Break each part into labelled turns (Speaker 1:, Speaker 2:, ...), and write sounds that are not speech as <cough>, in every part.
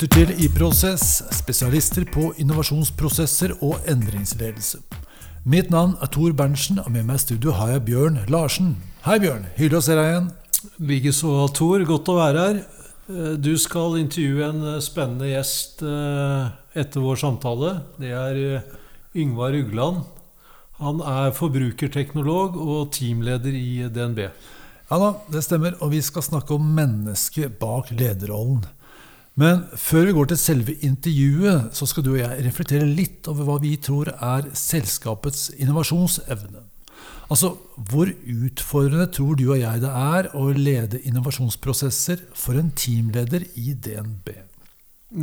Speaker 1: lytter til prosess, spesialister på innovasjonsprosesser og endringsledelse. Mitt navn er Tor Berntsen, og med meg i studio har jeg Bjørn Larsen. Hei, Bjørn. Hyggelig å se deg igjen.
Speaker 2: Likeså, Tor. Godt å være her. Eh, Du skal intervjue en eh, spennende gjest eh, etter vår samtale. Det er Yngvar Ugland. Han er forbrukerteknolog og teamleder i DNB.
Speaker 1: Ja da, det stemmer, og vi skal snakke om mennesket bak lederrollen. Men før vi går til selve intervjuet, så skal du og jeg reflektere litt over hva vi tror er selskapets innovasjonsevne. Altså, hvor utfordrende tror du og jeg det er å lede innovasjonsprosesser for en teamleder i DNB?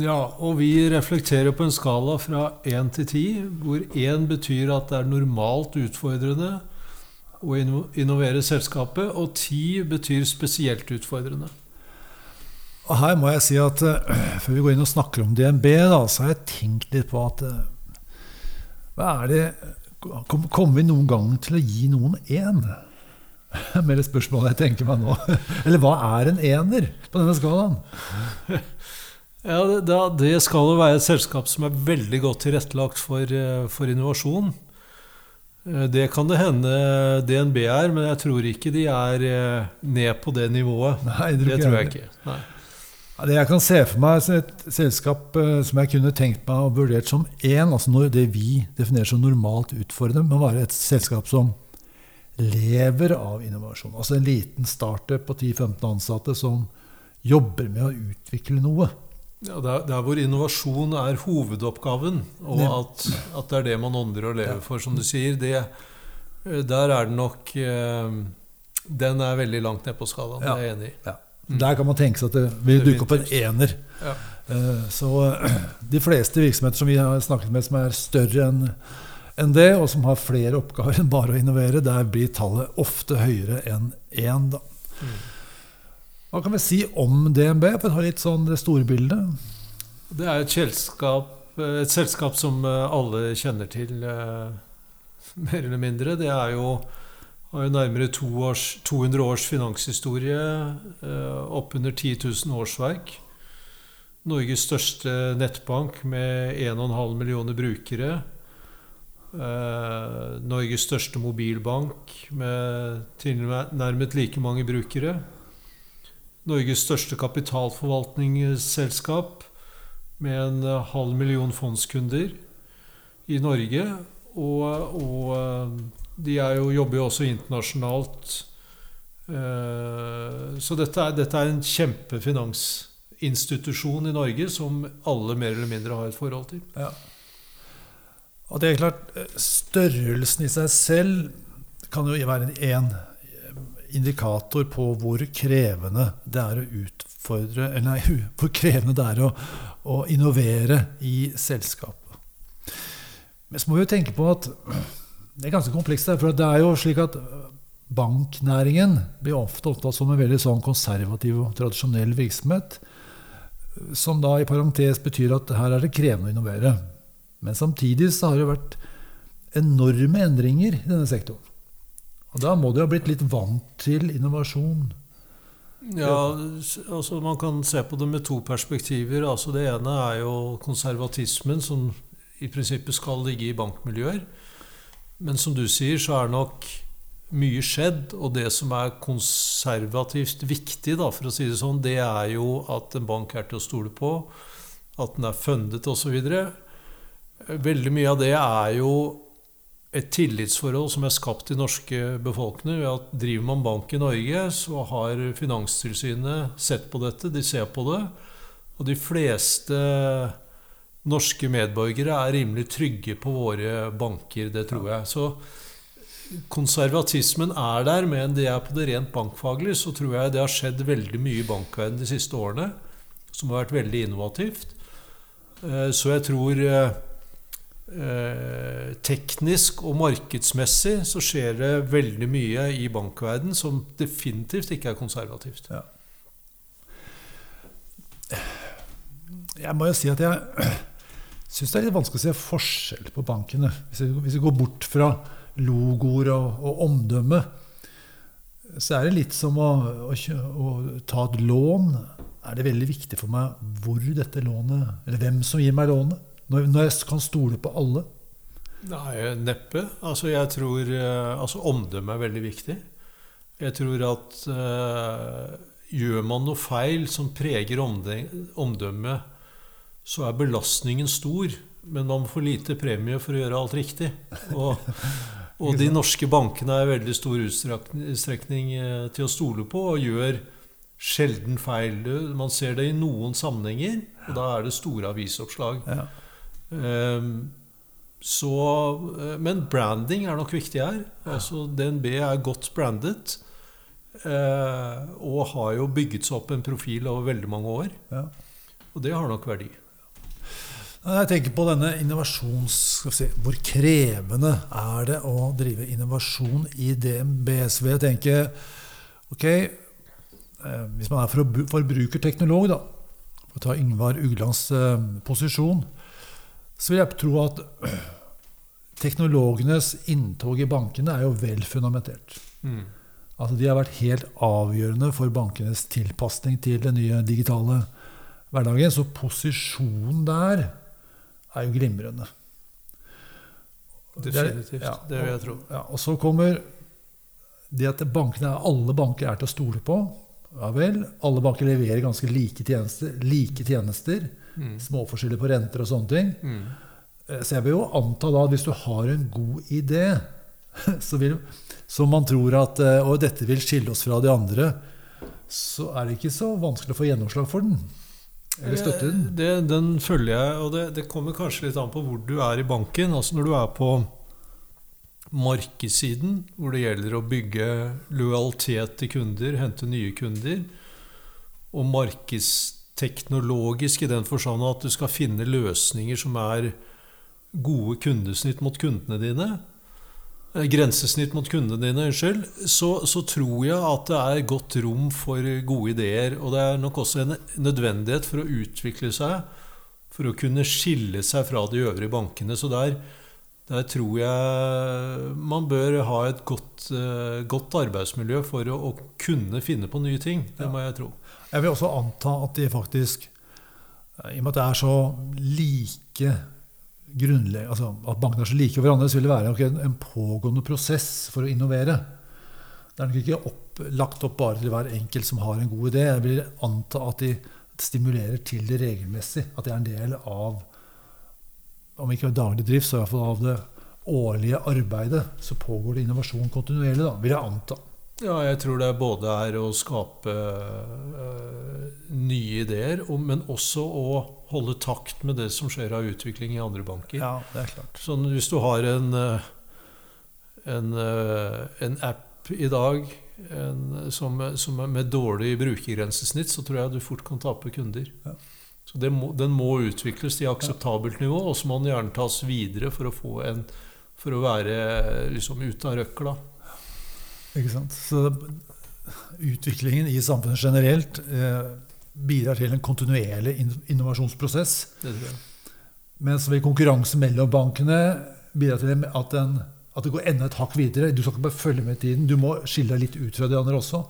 Speaker 2: Ja, og vi reflekterer på en skala fra 1 til 10, hvor 1 betyr at det er normalt utfordrende å innovere selskapet, og 10 betyr spesielt utfordrende.
Speaker 1: Og her må jeg si at eh, før vi går inn og snakker om DNB, da, så har jeg tenkt litt på at eh, Hva er det kom- Kommer vi noen gang til å gi noen én? <laughs> Med det spørsmålet jeg tenker meg nå. <laughs> Eller hva er en ener på denne skalaen?
Speaker 2: Ja, det, det skal jo være et selskap som er veldig godt tilrettelagt for, eh, for innovasjon. Det kan det hende DNB er, men jeg tror ikke de er ned på det nivået.
Speaker 1: Nei,
Speaker 2: Det tror jeg ikke. Nei.
Speaker 1: Ja, Det jeg kan se for meg som et selskap eh, som jeg kunne tenkt meg og vurdert som én, altså når det vi definerer som normalt utfordrende, må være et selskap som lever av innovasjon. Altså en liten startup på 10-15 ansatte som jobber med å utvikle noe.
Speaker 2: Ja, der, er hvor innovasjon er hovedoppgaven, og at, at det er det man ånder og lever for, som du sier, det, eh, der er det nok eh, Den er veldig langt ned på skalaen. Det er jeg enig i.
Speaker 1: Ja. Der kan man tenke seg at det vil dukke opp en ener.
Speaker 2: Ja.
Speaker 1: Eh, Så <clears throat> de fleste virksomheter som vi har snakket med som er større enn enn det, og som har flere oppgaver enn bare å innovere, der blir tallet ofte høyere enn én. da.
Speaker 2: Mm.
Speaker 1: Hva kan vi si om DNB, for å ta litt sånn det store bildet?
Speaker 2: Det er et selskap, et selskap som eh, alle kjenner til, eh, <laughs> mer eller mindre. Det er jo, har jo nærmere års, 200 års finanshistorie, eh, oppunder 10 000 årsverk. Norges største nettbank med 1,5 millioner brukere. Eh, Norges største mobilbank med tilnærmet like mange brukere. Norges største kapitalforvaltningsselskap med en halv million fondskunder i Norge. Og, og eh, de jo, jobber jo også internasjonalt. Eh, Så dette er, dette er en kjempefinansinstitusjon i Norge som alle mer eller mindre har et forhold til.
Speaker 1: Ja. Og det er klart, eh, Størrelsen i seg selv kan jo være en indikator på hvor krevende det er å utfordre Eller nei, <laughs> hvor krevende det er å, å innovere i selskapet. Men så må vi jo tenke på at det er ganske komplekst. For det er jo slik at banknæringen blir ofte opptatt som en veldig sånn konservativ og tradisjonell virksomhet. Som da i parentes betyr at her er det krevende å innovere. Men samtidig så har det vært enorme endringer i denne sektoren. Og da må du ha blitt litt vant til innovasjon.
Speaker 2: Ja, altså Man kan se på det med to perspektiver. Altså Det ene er jo konservatismen, som i prinsippet skal ligge i bankmiljøer. Men som du sier, så er nok mye skjedd. Og det som er konservativt viktig, da, for å si det sånn, det er jo at en bank er til å stole på. At den er fundet osv. Veldig mye av det er jo et tillitsforhold som er skapt i norske befolkninger. ved at Driver man bank i Norge, så har Finanstilsynet sett på dette. De ser på det. Og de fleste norske medborgere er rimelig trygge på våre banker. Det tror jeg. Så konservatismen er der, men det er på det rent bankfaglige, så tror jeg det har skjedd veldig mye i bankverdenen de siste årene som har vært veldig innovativt. Eh, Så jeg tror eh, eh, teknisk og markedsmessig så skjer det veldig mye i bankverden som definitivt ikke er konservativt.
Speaker 1: Jeg må jo si at jeg syns det er litt vanskelig å se forskjell på bankene. Hvis vi, går bort fra logoer og, og omdømme, så er det litt som å, å, å, ta et lån. Er det veldig viktig for meg hvor dette lånet Eller hvem som gir meg lånet? Når, når jeg kan stole på alle?
Speaker 2: Nei, neppe. Altså, jeg tror eh, Altså, omdømme er veldig viktig. Jeg tror at uh, gjør man noe feil som preger omdømmet, så er belastningen stor. Men man får lite premie for å gjøre alt riktig. Og, og de norske bankene er i veldig stor utstrekning eh, til å stole på og gjør sjelden feil. Man ser det i noen sammenhenger, og da er det store avisoppslag. Ja. Um, så, eh, men branding er nok viktig her. Altså, DNB er godt brandet. Eh, og har jo bygget seg opp en profil over veldig mange år. Ja. Og det har nok verdi.
Speaker 1: Jeg tenker på denne innovasjons... Si, hvor krevende er det å drive innovasjon i DNBSV? Jeg tenker Ok, eh, hvis man er forbrukerteknolog, da, for å ta Yngvar Uglands eh, posisjon, så vil jeg tro at <clears throat> teknologenes inntog i bankene er jo vel fundamentert. Mm. Altså, de har vært helt avgjørende for bankenes tilpasning til den nye digitale hverdagen. Så posisjonen der er jo glimrende.
Speaker 2: Definitivt. Ja, det vil jeg tro.
Speaker 1: Ja, og så kommer det at bankene, alle banker er til å stole på. Ja vel. Alle banker leverer ganske like tjenester. Like tjenester mm. Småforskjeller på renter og sånne ting. Mm. Eh, så jeg vil jo anta da at hvis du har en god idé, <laughs> så vil, som man tror at eh, Og dette vil skille oss fra de andre, så er det ikke så vanskelig å få gjennomslag for den. Eller støtte den.
Speaker 2: Eh, det, den følger jeg, og det, det, kommer kanskje litt an på hvor du er i banken. Altså Når du er på markedssiden, hvor det gjelder å bygge lojalitet til kunder, hente nye kunder, og markedsteknologisk i den forstand at du skal finne løsninger som er gode kundesnitt mot kundene dine, eh, grensesnitt mot kundene dine, unnskyld, så, så, tror jeg at det er godt rom for gode ideer. Og det er nok også en nødvendighet for å utvikle seg, for å kunne skille seg fra de øvrige bankene. Så der, der tror jeg man bør ha et godt, uh, godt arbeidsmiljø for å, å, kunne finne på nye ting. Det må jeg tro.
Speaker 1: Jeg vil også anta at de faktisk, i og med at det er så like altså at bankene er så like hverandre, så vil det være okay, en pågående prosess for å innovere. Det er nok ikke opp, lagt opp bare til hver enkelt som har en god idé. Jeg vil anta at de stimulerer til det regelmessig. At det er en del av om ikke daglig drift, så i hvert fall av det årlige arbeidet. Så pågår det innovasjon kontinuerlig, da, vil jeg anta.
Speaker 2: Ja, jeg tror det både er å skape øh, nye ideer, men også å holde takt med det som skjer av utvikling i andre banker.
Speaker 1: Ja, det er klart.
Speaker 2: Så hvis du har en, uh, en, uh, en app i dag en, som, som med dårlig brukergrensesnitt, så tror jeg du fort kan tape kunder. Ja. Så må, Den må utvikles til akseptabelt nivå, og så må den gjerne tas videre for å, få en, for å være liksom, ute av røkla.
Speaker 1: Ikke sant? Så utviklingen i samfunnet generelt eh, bidrar til en kontinuerlig innovasjonsprosess. Det jeg. Mens ved konkurranse mellom bankene bidrar til at, den, at, det går enda et hakk videre. Du skal ikke bare følge med tiden, du må skille deg litt ut fra de andre også.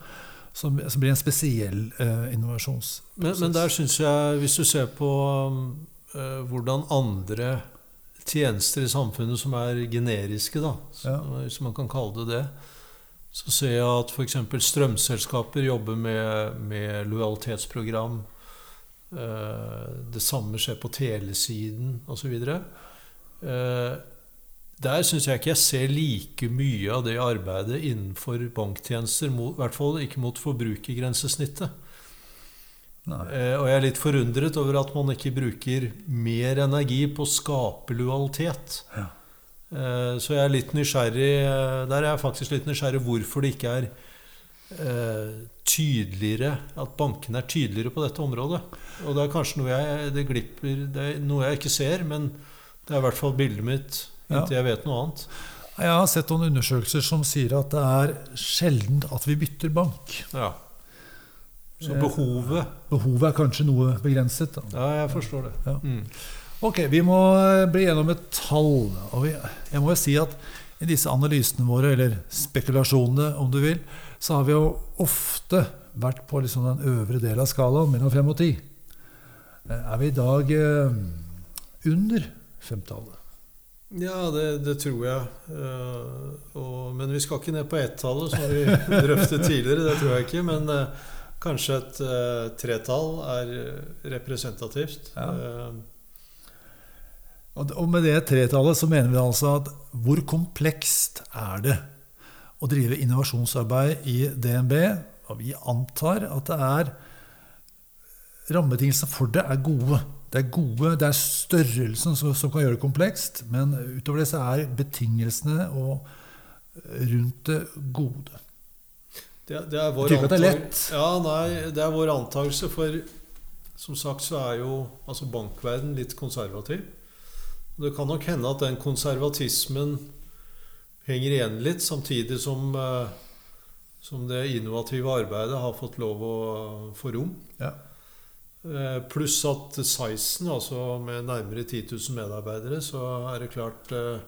Speaker 1: Som, som blir en spesiell eh, innovasjonsprosess.
Speaker 2: Men, men, der syns jeg, hvis du ser på uh, hvordan andre tjenester i samfunnet som er generiske, da, ja. hvis man kan kalle det det, så ser jeg at f.eks. strømselskaper jobber med, med lojalitetsprogram. Eh, det samme skjer på telesiden osv. Eh, der syns jeg ikke jeg ser like mye av det arbeidet innenfor banktjenester, I hvert fall ikke mot forbrukergrensesnittet. Eh, og jeg er litt forundret over at man ikke bruker mer energi på å skape lojalitet. Ja. Eh, så jeg er litt nysgjerrig eh, Der er jeg faktisk litt nysgjerrig hvorfor det ikke er eh, tydeligere At bankene er tydeligere på dette området. Og det er kanskje noe jeg, det glipper, det er noe jeg ikke ser, men det er i hvert fall bildet mitt inntil ja. jeg vet noe annet.
Speaker 1: Jeg har sett noen undersøkelser som sier at det er sjelden at vi bytter bank.
Speaker 2: Ja. Så behovet
Speaker 1: Behovet er kanskje noe begrenset. Da.
Speaker 2: Ja, jeg forstår det. Ja. Mm.
Speaker 1: Ok, vi må eh, bli gjennom et tall. Og jeg må jo si at i disse analysene våre, eller spekulasjonene om du vil, så har vi jo ofte vært på liksom den øvre del av skalaen, mellom fem og ti. Eh, er vi i dag eh, under femtallet?
Speaker 2: Ja, det, det, tror jeg. Uh, og, men vi skal ikke ned på ett-tallet, som vi <laughs> drøftet tidligere. Det tror jeg ikke. Men uh, kanskje et uh, tretall er representativt. Ja.
Speaker 1: Og med det tretallet så mener vi altså at hvor komplekst er det å drive innovasjonsarbeid i DNB? Og vi antar at det er rammebetingelsene for det er gode. Det er gode, det er størrelsen som, som, kan gjøre det komplekst, men utover det så er betingelsene og eh, rundt det gode.
Speaker 2: Det, det er vår
Speaker 1: Betyr ikke at det er lett.
Speaker 2: Ja, nei, det er vår antakelse, for som sagt så er jo altså bankverden litt konservativ. Det kan nok hende at den konservatismen henger igjen litt, samtidig som, uh, som det innovative arbeidet har fått lov å få rom.
Speaker 1: Ja.
Speaker 2: Eh, pluss at sizen, altså med nærmere 10 000 medarbeidere, så er det klart eh,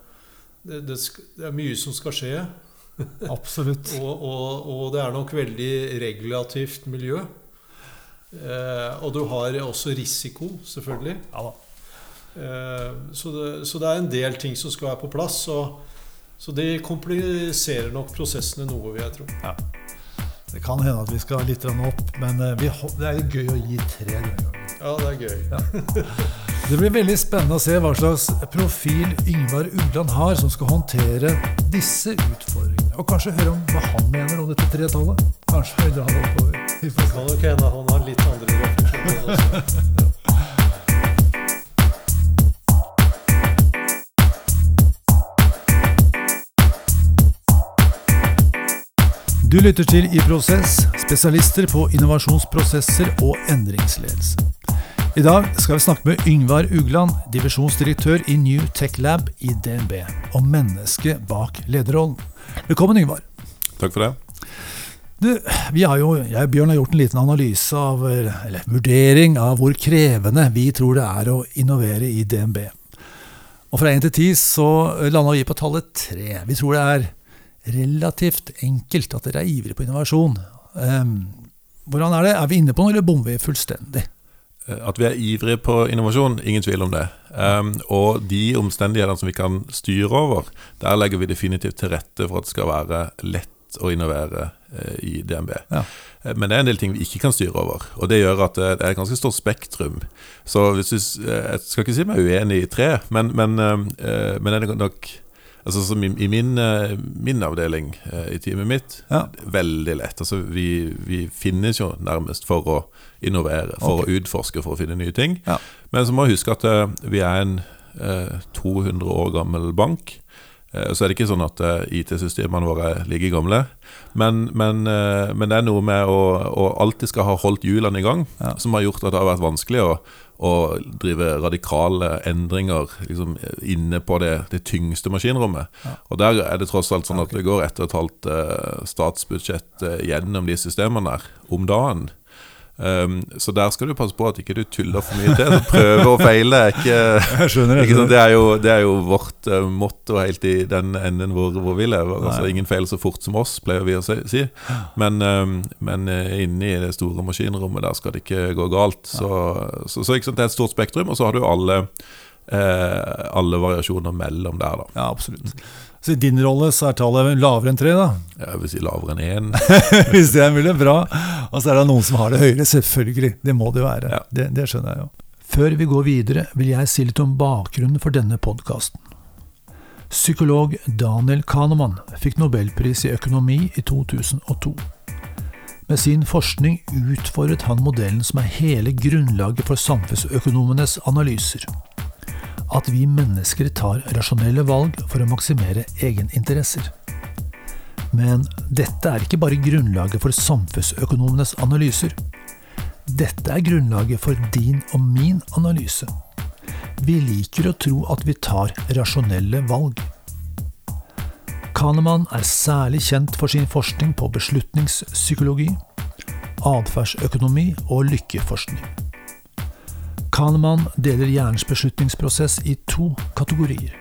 Speaker 2: det, det, det er mye som skal skje. <laughs>
Speaker 1: Absolutt.
Speaker 2: og, og, og, det er nok veldig regulativt miljø. Eh, og du har også risiko, selvfølgelig.
Speaker 1: Ja da.
Speaker 2: Eh, så, det, så, det, er en del ting som skal være på plass. Så det kompliserer nok prosessene noe, vil jeg tro.
Speaker 1: Ja. Det kan hende at vi skal litt opp, men eh, vi, det er gøy å gi tre denne gangen.
Speaker 2: Ja, det er gøy. Ja.
Speaker 1: Det blir veldig spennende å se hva slags profil Yngvar Ugland har, som skal håndtere disse utfordringene. Og kanskje høre om hva han mener om dette tretallet. Kanskje høyder han oppover.
Speaker 2: Det kan nok hende han har litt andre refleksjoner også. <laughs>
Speaker 1: Du lytter til I Prosess, spesialister på innovasjonsprosesser og endringsledelse. I dag skal vi snakke med Yngvar Ugland, divisjonsdirektør i New Tech Lab i DNB, om mennesket bak lederrollen. Velkommen, Yngvar.
Speaker 3: Takk for det.
Speaker 1: Du, vi har jo, jeg og Bjørn har gjort en liten analyse av, eller vurdering av hvor krevende vi tror det er å innovere i DNB. Og fra én til ti så landa vi på tallet tre. Vi tror det er relativt enkelt at dere er ivrige på innovasjon. Um, hvordan er det? Er vi inne på noe, eller bommer vi fullstendig?
Speaker 3: Eh, at vi er ivrige på innovasjon, ingen tvil om det. Um, og de omstendighetene som vi kan styre over, der legger vi definitivt til rette for at det skal være lett å innovere uh, i DNB.
Speaker 1: Ja.
Speaker 3: Uh, men det er en del ting vi ikke kan styre over, og det gjør at uh, det er et ganske stort spektrum. Så hvis du, jeg skal ikke si meg uenig i tre, men, men, men er det nok Altså som i, i min, uh, min, avdeling uh, i teamet mitt,
Speaker 1: ja.
Speaker 3: veldig lett. Altså vi, vi, finnes jo nærmest for å innovere, for okay. å utforske, for å finne nye ting.
Speaker 1: Ja.
Speaker 3: Men så må vi huske at uh, vi er en 200 år gammel bank. Så er det ikke sånn at IT-systemene våre er like gamle. Men, men, men, det er noe med å, å alltid skal ha holdt hjulene i gang,
Speaker 1: ja.
Speaker 3: som har gjort at det har vært vanskelig å å drive radikale endringer liksom, inne på det, det tyngste maskinrommet.
Speaker 1: Ja.
Speaker 3: Og der er det tross alt sånn at det går ett og et halvt statsbudsjett gjennom de systemene der om dagen. Um, så der skal du passe på at ikke du tuller for mye til. Så prøve og feile er ikke, <laughs>
Speaker 1: jeg skjønner,
Speaker 3: ikke sånn, det, er jo, det, er jo, vårt uh, motto helt i den enden hvor, hvor vi lever. Altså, ingen feiler så fort som oss, pleier vi å si. Men, um, men inni inne i det store maskinrommet, der skal det ikke gå galt. Så, så, så det er et stort spektrum, og så har du alle, uh, alle variasjoner mellom der. da
Speaker 1: Ja, absolutt så I din rolle så er tallet lavere enn tre, da?
Speaker 3: Jeg vil si lavere enn én. <laughs>
Speaker 1: Hvis det er mulig, bra. Og så er det noen som har det høyere, selvfølgelig. Det må det jo være.
Speaker 3: Ja.
Speaker 1: Det, det, skjønner jeg jo. Før vi går videre, vil jeg si litt om bakgrunnen for denne podkasten. Psykolog Daniel Kahneman fikk nobelpris i økonomi i 2002. Med sin forskning utfordret han modellen som er hele grunnlaget for samfunnsøkonomenes analyser at vi mennesker tar rasjonelle valg for å maksimere egeninteresser. Men dette er ikke bare grunnlaget for samfunnsøkonomenes analyser. Dette er grunnlaget for din og min analyse. Vi liker å tro at vi tar rasjonelle valg. Kahneman er særlig kjent for sin forskning på beslutningspsykologi, atferdsøkonomi og lykkeforskning. Kahneman deler hjernens beslutningsprosess i to kategorier.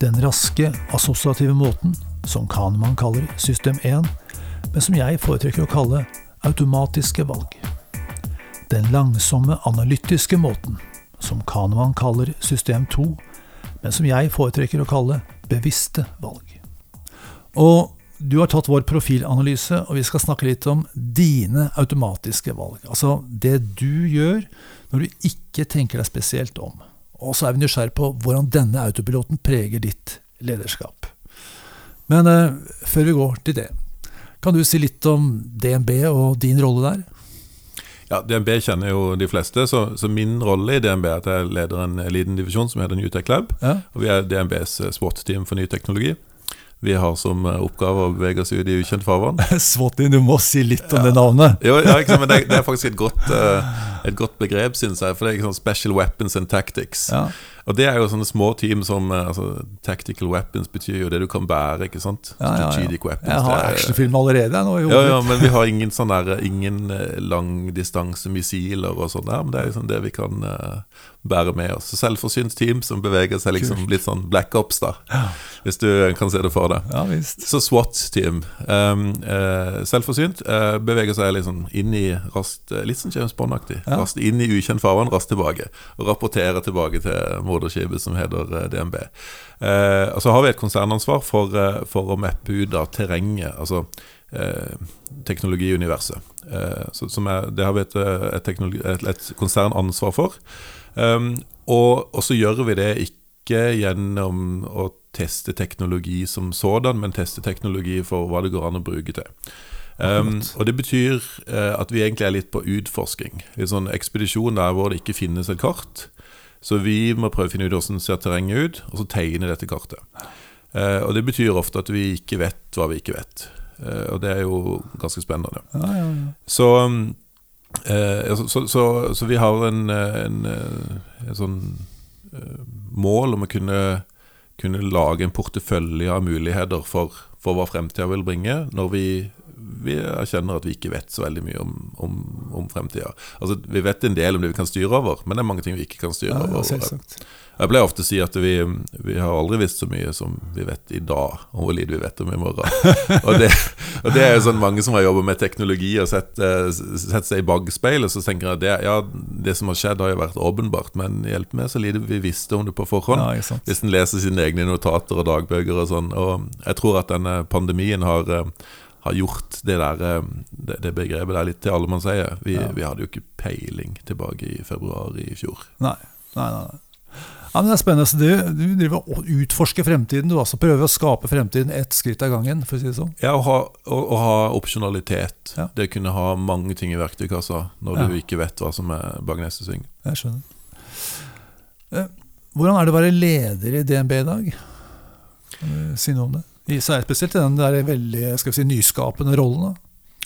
Speaker 1: Den raske, assosiative måten, som Kahneman kaller system 1, men som jeg foretrekker å kalle automatiske valg. Den langsomme, analytiske måten, som Kahneman kaller system 2, men som jeg foretrekker å kalle bevisste valg. Og du har tatt vår profilanalyse, og vi skal snakke litt om dine automatiske valg. Altså det du gjør når du ikke tenker deg spesielt om. Og så er vi nysgjerrig på hvordan denne autopiloten preger ditt lederskap. Men eh, før vi går til det, kan du si litt om DNB og din rolle der?
Speaker 3: Ja, DNB kjenner jo de fleste, så, så min rolle i DNB er at jeg leder en liten divisjon som heter New Tech Lab.
Speaker 1: Ja.
Speaker 3: Og vi er DNBs SWAT-team for ny teknologi. Vi har som eh, oppgave å bevege oss ut i ukjent farvann. <laughs>
Speaker 1: Svotin, du må si litt om det navnet.
Speaker 3: Jo, ja, ikke sant, men det, det er faktisk et godt, eh, et godt begrep, syns jeg. For det er ikke sånn Special Weapons and Tactics.
Speaker 1: Ja.
Speaker 3: Og det er jo sånne små team som eh, altså, Tactical weapons betyr jo det du kan bære, ikke sant?
Speaker 1: Ja, ja, ja.
Speaker 3: Strategic weapons.
Speaker 1: Jeg har
Speaker 3: det er-
Speaker 1: actionfilm allerede. Nå, i
Speaker 3: ja, ja, men vi har ingen sånne, Ingen langdistanse langdistansemissiler og sånn der, men det er liksom det vi kan eh, bære med oss. Selvforsynt team som beveger seg liksom litt sånn black ops, da. Hvis du kan se det for deg.
Speaker 1: Ja visst.
Speaker 3: Så SWAT-team. Um, uh, selvforsynt. uh, beveger seg liksom inn i raskt eh, Litt sånn James Bond-aktig.
Speaker 1: Ja.
Speaker 3: Rast inn i ukjent farvann, rast tilbake. Og rapporterer tilbake til moderskipet som heter uh, DNB. Eh, og så har vi et konsernansvar for, eh, for å mappe ut av terrenget. Altså eh, teknologiuniverset. Eh, så, som er, det har vi et, eh, et, et, et konsernansvar for. Um, og, og så gjør vi det ikke gjennom å teste teknologi som sådan, men teste teknologi for hva det går an å bruke til. Um, og det betyr uh, at vi egentlig er litt på utforsking. En sånn ekspedisjon der hvor det ikke finnes et kart. Så vi må prøve å finne ut hvordan ser terrenget ut, og så tegne dette kartet. Uh, og det betyr ofte at vi ikke vet hva vi ikke vet. Uh, og det er jo ganske spennende.
Speaker 1: Ja, ja, ja.
Speaker 3: Så, um, eh, så, så, så vi har en, eh, en, eh, en sånn eh, mål om å kunne, kunne lage en portefølje av muligheter for, for hva fremtida vil bringe, når vi, vi erkjenner at vi ikke vet så veldig mye om, om, om fremtida. Altså, vi vet en del om det vi kan styre over, men det er mange ting vi ikke kan styre
Speaker 1: ja, ja
Speaker 3: over.
Speaker 1: selvsagt.
Speaker 3: Jeg pleier ofte å si at vi, vi har aldri visst så mye som vi vet i dag, om hvor lite vi vet om i morgen. <laughs> og, det, og det er jo sånn mange som har jobbet med teknologi og sett, eh, sett seg i bakspeilet, så tenker jeg at det, ja, det som har skjedd, har jo vært åpenbart, men hjelp meg så lite vi visste om det på forhånd.
Speaker 1: Ja.
Speaker 3: Hvis en leser sine egne notater og dagbøker og sånn. Og jeg tror at denne pandemien har, eh, har gjort det der eh, det, det begrepet der litt til allemannseie. Vi,
Speaker 1: Ja.
Speaker 3: vi hadde jo ikke peiling tilbake i februar i fjor.
Speaker 1: Nei, nei, nei. nei. Ja, men det er spennende. Du, du driver og utforsker fremtiden. Du altså prøver å skape fremtiden ett skritt av gangen, for å si det sånn.
Speaker 3: Ja, å ha, å, å ha opsjonalitet.
Speaker 1: Ja.
Speaker 3: Det å kunne ha mange ting i verktøykassa når
Speaker 1: Ja.
Speaker 3: du ikke vet hva som er bak neste sving.
Speaker 1: Jeg skjønner. Eh, Hvordan er det å være leder i DNB i dag? Kan du si noe om det? I- Så er spesielt i den der veldig skal vi si, nyskapende rollen. da.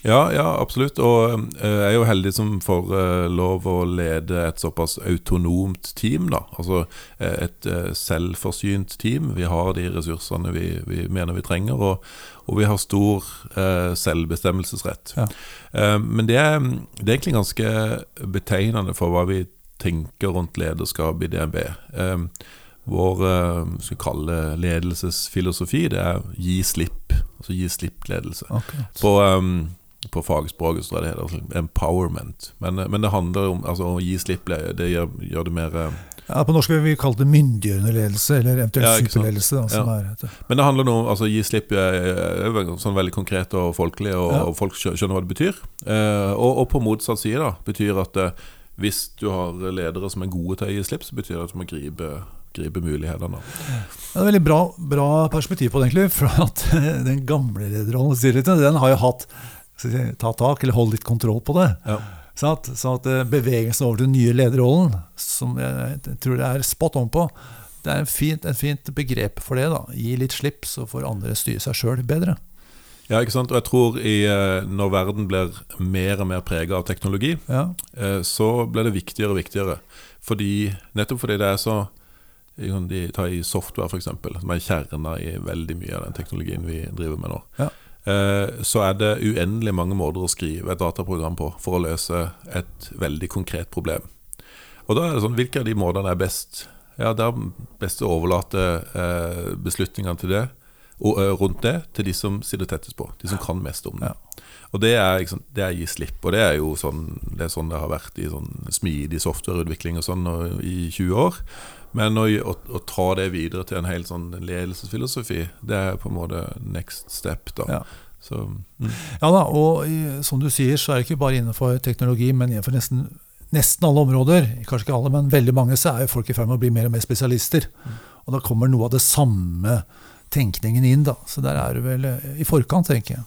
Speaker 3: Ja, ja, absolutt. Og eh, jeg er jo heldig som får eh, lov å lede et såpass autonomt team. da Altså eh, et selvforsynt team. Vi har de ressursene vi, vi mener vi trenger, og, og vi har stor selvbestemmelsesrett.
Speaker 1: Ja.
Speaker 3: Men det er, det er egentlig ganske betegnende for hva vi tenker rundt lederskap i DNB. Vår eh, skal kalle ledelsesfilosofi det er gi slipp. Altså gi slipp-ledelse.
Speaker 1: Okay.
Speaker 3: På, um, på fagspråket så jeg det altså empowerment. Men, eh, men det handler om altså, å gi slipp. Det gjør, gjør det mer
Speaker 1: Ja, på norsk vil vi kalle det myndiggjørende ledelse, eller eventuelt
Speaker 3: Ja,
Speaker 1: superledelse. Da, som
Speaker 3: Ja.
Speaker 1: er
Speaker 3: Men det handler om altså, gi slipp er, er sånn veldig konkret og folkelig, og,
Speaker 1: Ja.
Speaker 3: og folk skjønner hva det betyr. Eh, og, og på motsatt side da, betyr at eh, hvis du har ledere som er gode til å gi slipp, så betyr det at du må gripe, gripe mulighetene.
Speaker 1: Det er veldig bra, bra perspektiv på det, egentlig. For at <laughs> den gamle lederrollen den har jo hatt ta tak, eller holde litt kontroll på det.
Speaker 3: Ja.
Speaker 1: Så at, så at eh, bevegelsen over til den nye lederrollen, som jeg tror det er spot on på, det er en fint, et fint begrep for det. da. Gi litt slipp, så får andre styre seg sjøl bedre.
Speaker 3: Ja, ikke sant? Og jeg tror i, eh, når verden blir mer og mer prega av teknologi,
Speaker 1: Ja,
Speaker 3: eh, så blir det viktigere og viktigere. Fordi, nettopp fordi det er så de tar i software, f.eks., som er kjerna i veldig mye av den teknologien vi driver med nå.
Speaker 1: Ja.
Speaker 3: Eh, Så er det uendelig mange måter å skrive et dataprogram på for å løse et veldig konkret problem. Og da er det sånn, Hvilke av de måtene er best? ja, det er best å overlate eh, beslutningene til det, og, eh, rundt det til de som sitter tettest på. De som kan mest om det.
Speaker 1: Ja.
Speaker 3: Og det er, liksom, det er gi slipp. Og det er jo sånn det, er sånn det har vært i sånn smidig softwareutvikling og sånn i 20 år. Men å, å, å, ta det videre til en hel sånn ledelsesfilosofi, det er på en måte next step. da
Speaker 1: Ja.
Speaker 3: Så, mm.
Speaker 1: Ja da, og i, som du sier, så er det ikke bare innenfor teknologi, men innenfor nesten, nesten alle områder, kanskje ikke alle, men veldig mange, så er jo folk i ferd med å bli mer og mer spesialister. Og da kommer noe av det samme tenkningen inn, da. Så der er du vel eh, i forkant, tenker jeg.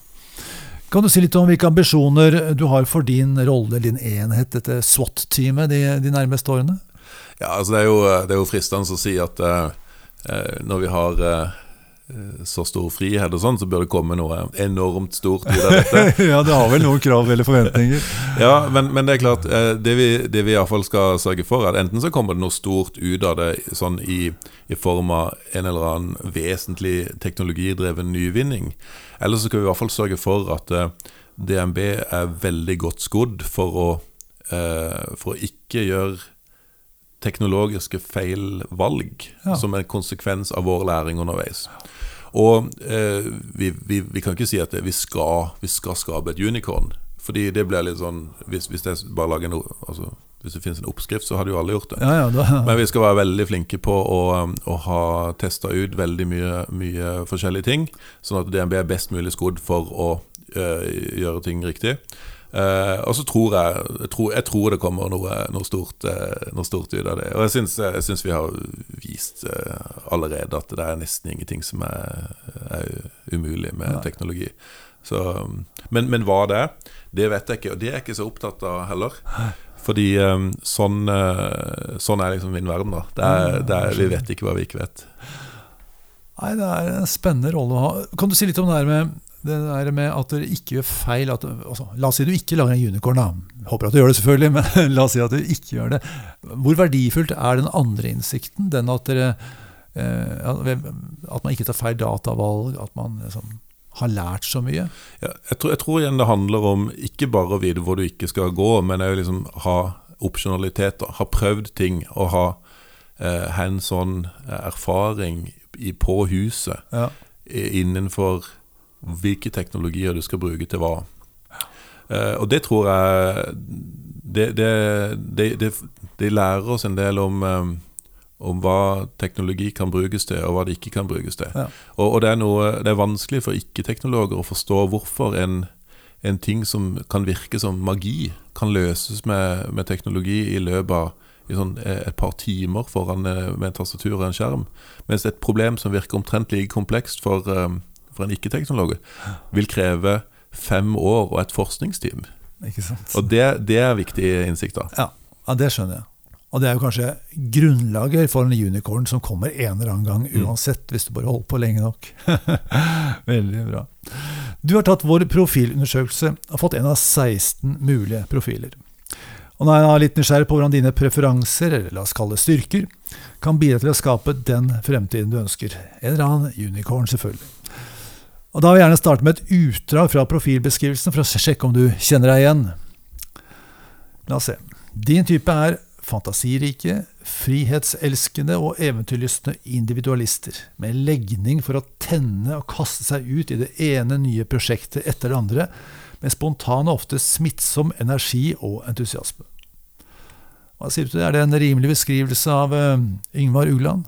Speaker 1: Kan du si litt om hvilke ambisjoner du har for din rolle, din enhet, dette SWAT-teamet, de, de nærmeste årene?
Speaker 3: Ja, altså det er jo, det er jo fristende å si at eh, eh når vi har eh, så stor frihet og sånn, så bør det komme noe enormt stort ut av <laughs> dette.
Speaker 1: ja, det har vel noen krav eller forventninger. <laughs>
Speaker 3: ja, men, men, det er klart, eh, det vi, det vi iallfall skal sørge for, er at enten så kommer det noe stort ut av det sånn i, i form av en eller annen vesentlig teknologidreven nyvinning, eller så skal vi i hvert fall sørge for at uh, DNB er veldig godt skodd for å, uh, for å ikke gjøre teknologiske feilvalg ja. som en konsekvens av vår læring underveis. Og eh, vi, vi, vi, kan ikke si at vi skal, vi skal, skape et unicorn. Fordi det blir litt sånn Hvis, hvis det bare lager en altså, hvis det finnes en oppskrift, så hadde jo alle gjort det.
Speaker 1: Ja, ja, da, <laughs>
Speaker 3: Men vi skal være veldig flinke på å, å ha testa ut veldig mye, mye, forskjellige ting, sånn at DNB er best mulig skodd for å øh, gjøre ting riktig. Uh, og så tror jeg, jeg, tror, jeg tror det kommer noe, noe, stort, uh, noe, stort, ut av det. Og jeg syns, jeg syns vi har vist allerede at det er nesten ingenting som er, er umulig med Nei. teknologi. Så, men, men, hva det er, det vet jeg ikke. Og det er jeg ikke så opptatt av heller. Fordi sånn, sånn, er liksom min verden, da. Det er, det er, vi vet ikke hva vi ikke vet.
Speaker 1: Nei, det er en spennende rolle å ha. Kan du si litt om det her med det der med at dere ikke gjør feil at, altså, La oss si du ikke lager en unicorn. da. Håper at du gjør det, selvfølgelig, <laughs> men la oss si at du ikke gjør det. Hvor verdifullt er den andre innsikten? Den at, dere, eh, at man ikke tar feil datavalg? At man liksom, har lært så mye?
Speaker 3: Ja, jeg, tror, jeg, tror, igjen det handler om ikke bare å vite hvor du ikke skal gå, men å liksom ha opsjonalitet, Ha prøvd ting og ha eh, hands on erfaring i, på huset ja. innenfor hvilke teknologier du skal bruke til hva. Uh, og det tror jeg Det, det, det, det lærer oss en del om, um, om hva teknologi kan brukes til, og hva det ikke kan brukes til. Ja. Og, og, det, er noe, det er vanskelig for ikke-teknologer å forstå hvorfor en, en, ting som kan virke som magi, kan løses med, med teknologi i løpet av i sånn eh, et par timer foran eh, med en tastatur og en skjerm. Mens et problem som virker omtrent like komplekst for for en ikke-teknolog vil kreve fem år og et forskningsteam. Ikke sant? Og det, det er viktig innsikt. da.
Speaker 1: Ja, ja, det skjønner jeg. Og det er jo kanskje grunnlaget for en unicorn som kommer en eller annen gang mm. uansett, hvis du bare holder på lenge nok. <laughs> Veldig bra. Du har tatt vår profilundersøkelse og fått en av 16 mulige profiler. Og nå er jeg litt nysgjerrig på hvordan dine preferanser, eller la oss kalle det styrker, kan bidra til å skape den fremtiden du ønsker. En eller annen unicorn, selvfølgelig. Og Da vil jeg gjerne starte med et utdrag fra profilbeskrivelsen for å sjekke om du kjenner deg igjen. La oss se. Din type er fantasirike, frihetselskende og eventyrlystne individualister, med legning for å tenne og kaste seg ut i det ene nye prosjektet etter det andre, med spontan og ofte smittsom energi og entusiasme. Hva sier du til det? Er det en rimelig beskrivelse av uh, Yngvar Ugland?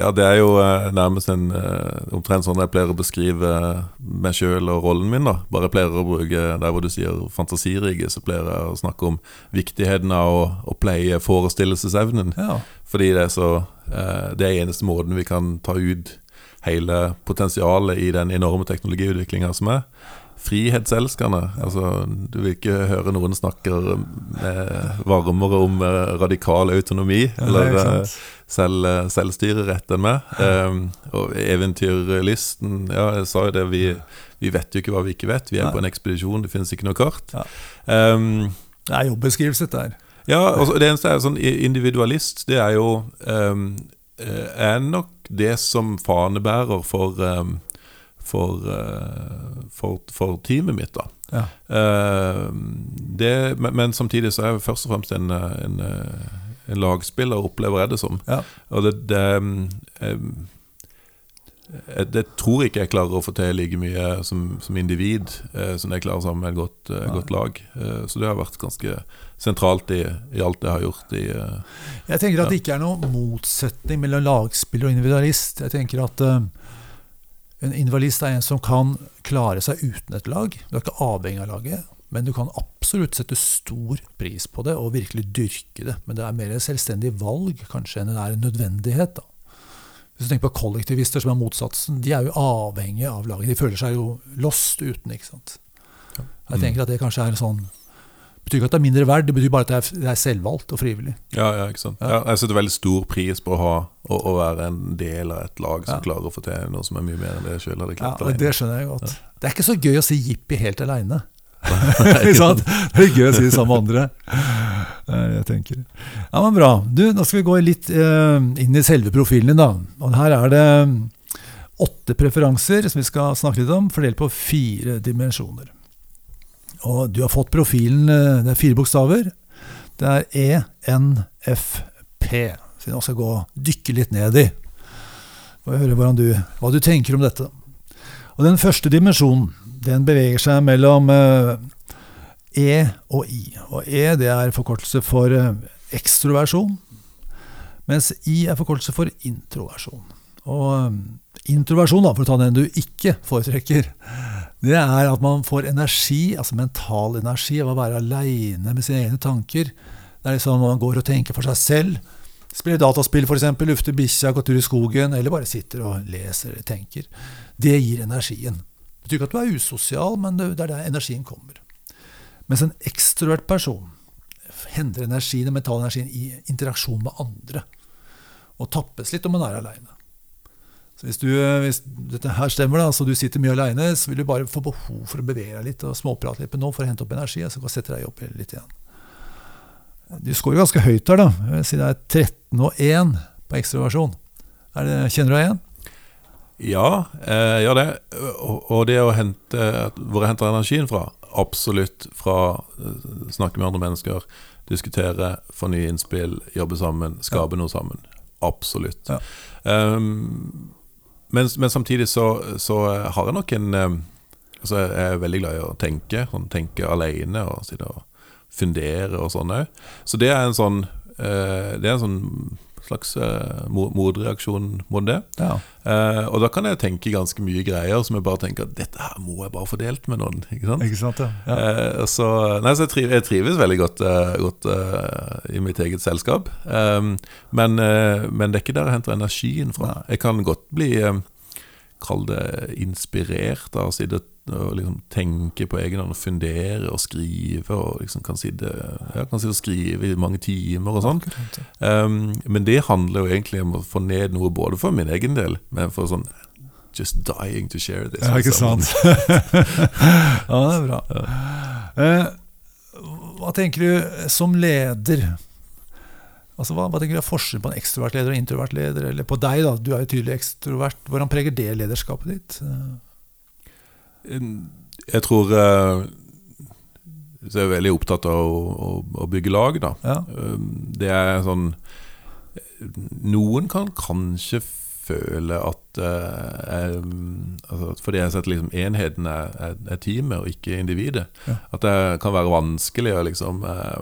Speaker 3: Ja, det er jo eh, nærmest en eh, omtrent sånn jeg pleier å beskrive eh, meg sjøl og rollen min. da Bare jeg pleier å bruke der hvor du sier fantasirike, så pleier jeg å snakke om viktigheten av å, å pleie forestillelsesevnen. Ja. Fordi det er så Det er eneste måten vi kan ta ut hele potensialet i den enorme teknologiutviklinga som er frihetselskende. Altså, du vil ikke høre noen snakker varmere om radikal autonomi. eller eh, selv, selvstyrerett enn meg. Um, og eventyrlysten Ja, jeg sa jo det, vi, vi, vet jo ikke hva vi ikke vet. Vi er Nei. på en ekspedisjon, det finnes ikke noe kart. Ja.
Speaker 1: Um, det er jobbeskrivelse der.
Speaker 3: Ja, altså, det eneste er sånn individualist. Det er jo um, er nok det som fanebærer for um, for, uh, for, for, teamet mitt. da ja. uh, det, men, samtidig så er jeg først og fremst en, en, en lagspiller, opplever jeg det som.
Speaker 1: Ja.
Speaker 3: Og det, det eh, eh, det tror ikke jeg klarer å få til like mye som, som individ eh, som jeg klarer sammen med et godt, eh, godt lag. Eh, så det har vært ganske sentralt i, i alt jeg har gjort i eh,
Speaker 1: Jeg tenker at
Speaker 3: Ja.
Speaker 1: det ikke er noen motsetning mellom lagspiller og individualist. Jeg tenker at eh, en invalist er en som kan klare seg uten et lag. Du er ikke avhengig av laget, men du kan absolutt sette stor pris på det og virkelig dyrke det. Men det er mer et selvstendig valg kanskje enn det er en nødvendighet. da. Hvis du tenker på kollektivister som er motsatsen, de er jo avhengige av laget. De føler seg jo lost uten, ikke sant. Jeg tenker at det kanskje er en sånn betyr ikke at det er mindre verd, det betyr bare at det er, det er selvvalgt og frivillig.
Speaker 3: Ja, ja, ikke sant.
Speaker 1: Ja.
Speaker 3: Ja, jeg setter veldig stor pris på å, ha, å, å være en del av et lag som
Speaker 1: Ja.
Speaker 3: klarer å få til noe som er mye mer enn det jeg sjøl hadde
Speaker 1: Ja,
Speaker 3: klart alene.
Speaker 1: Det skjønner jeg godt. Det er ikke så gøy å si jippi helt aleine. <laughs> Det er gøy å si det sammen med andre. Det er det jeg tenker. Ja, men Bra. Du, Nå skal vi gå litt eh, inn i selve profilen din. da. Og Her er det åtte preferanser som vi skal snakke litt om, fordelt på fire dimensjoner. Og Du har fått profilen eh, Det er fire bokstaver. Det er ENFP. Så nå skal gå og dykke litt ned i. Og høre du, hva du tenker om dette. Og Den første dimensjonen den beveger seg mellom eh, E og I. Og E det er forkortelse for eh, ekstroversjon, mens I er forkortelse for introversjon. Og introversjon, da, for å ta den du ikke foretrekker, det er at man får energi, altså mental energi, av å være aleine med sine egne tanker. Det er liksom man går og tenker for seg selv. Spiller dataspill, f.eks., lufter bikkja, går tur i skogen, eller bare sitter og leser eller tenker. Det gir energien. Det betyr ikke at du er usosial, men det er der energien kommer. Mens en ekstrovert person henter energien, den mentale energien i interaksjon med andre. Og tappes litt om man er aleine. Så hvis, du, hvis dette her stemmer, da, så du sitter mye aleine, så vil du bare få behov for å bevege deg litt og småprate litt med noen for å hente opp energi. og Så kan du sette deg opp litt igjen. Du scorer ganske høyt der, da. Jeg vil si det er 13 og 1 på ekstroversjon. Er det, kjenner du deg igjen?
Speaker 3: Ja, jeg gjør det. Og, det å hente Hvor jeg henter energien fra? Absolutt fra eh, snakke med andre mennesker, diskutere, få nye innspill, jobbe sammen, skape noe sammen. Absolutt.
Speaker 1: Ja.
Speaker 3: Um, men, men samtidig så, så har jeg nok en altså Jeg er veldig glad i å tenke. Sånn, tenke alene og sitte og fundere og sånn òg. Så det er en sånn eh, Det er en sånn slags uh, mo- motreaksjon mot det.
Speaker 1: Ja.
Speaker 3: Uh, og da kan jeg tenke ganske mye greier som jeg bare tenker at dette her må jeg bare få delt med noen. Ikke sant?
Speaker 1: Ikke sant? Ja.
Speaker 3: Eh, så nei, så jeg, trives, jeg trives veldig godt, godt i mitt eget selskap. Um, men, men det er ikke der jeg henter energien fra.
Speaker 1: Nei.
Speaker 3: Jeg kan godt bli Kall det inspirert av å sitte og liksom tenke på egen hånd og fundere og skrive. Og liksom kan sitte, ja, kan sitte og skrive i mange timer og sånn. Um, men det handler jo egentlig om å få ned noe både for min egen del, men for sånn Just dying to share this.
Speaker 1: Ja, ikke sant? <laughs> ja, det er bra. Uh, hva tenker du som leder? Altså, hva, hva tenker du er forskjellen på en ekstrovert leder og en introvert leder? Eller på deg, da. Du er jo tydelig ekstrovert. Hvordan preger det lederskapet ditt? Eh,
Speaker 3: Jeg tror Jeg Så er veldig opptatt av å, å, å bygge lag, da.
Speaker 1: Ja.
Speaker 3: Um, Det er sånn Noen kan kanskje føle at eh, jeg, altså, Fordi jeg setter liksom enheten er, er, er teamet og ikke individet.
Speaker 1: Ja.
Speaker 3: At det kan være vanskelig å liksom eh,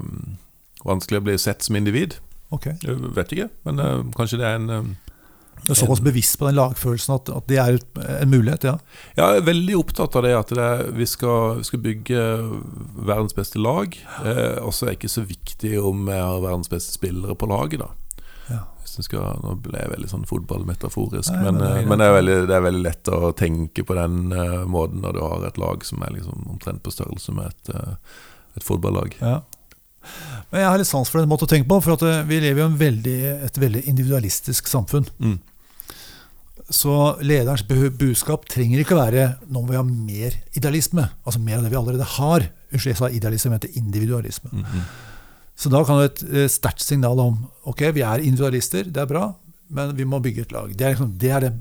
Speaker 3: Vanskelig å bli sett som individ.
Speaker 1: Okay.
Speaker 3: Jeg vet ikke, men eh, kanskje det er en eh,
Speaker 1: Du er såpass bevisst på den lagfølelsen at, at det er en mulighet, ja.
Speaker 3: Jeg er veldig opptatt av det at det er, vi, skal, vi skal bygge verdens beste lag. Eh, og så er det ikke så viktig om jeg har verdens beste spillere på laget, da.
Speaker 1: Ja.
Speaker 3: Skal, nå ble jeg veldig sånn fotballmetaforisk,
Speaker 1: Nei,
Speaker 3: men,
Speaker 1: men det er
Speaker 3: eh, men det, er veldig, det er veldig lett å tenke på den uh, måten når du har et lag som er liksom omtrent på størrelse med et, uh, et fotballag.
Speaker 1: Ja. Men jeg har litt sans for den måten å tenke på, for at vi lever i veldig, et veldig individualistisk samfunn.
Speaker 3: Mm.
Speaker 1: Så lederens budskap trenger ikke å være nå må vi ha mer idealisme. Altså mer av det vi allerede har. Unnskyld, jeg sa idealisme, jeg mente individualisme.
Speaker 3: Mm, -hmm.
Speaker 1: Så da kan du et eh, sterkt signal om ok, vi er individualister, det er bra, men vi må bygge et lag. Det er, liksom, det er, det,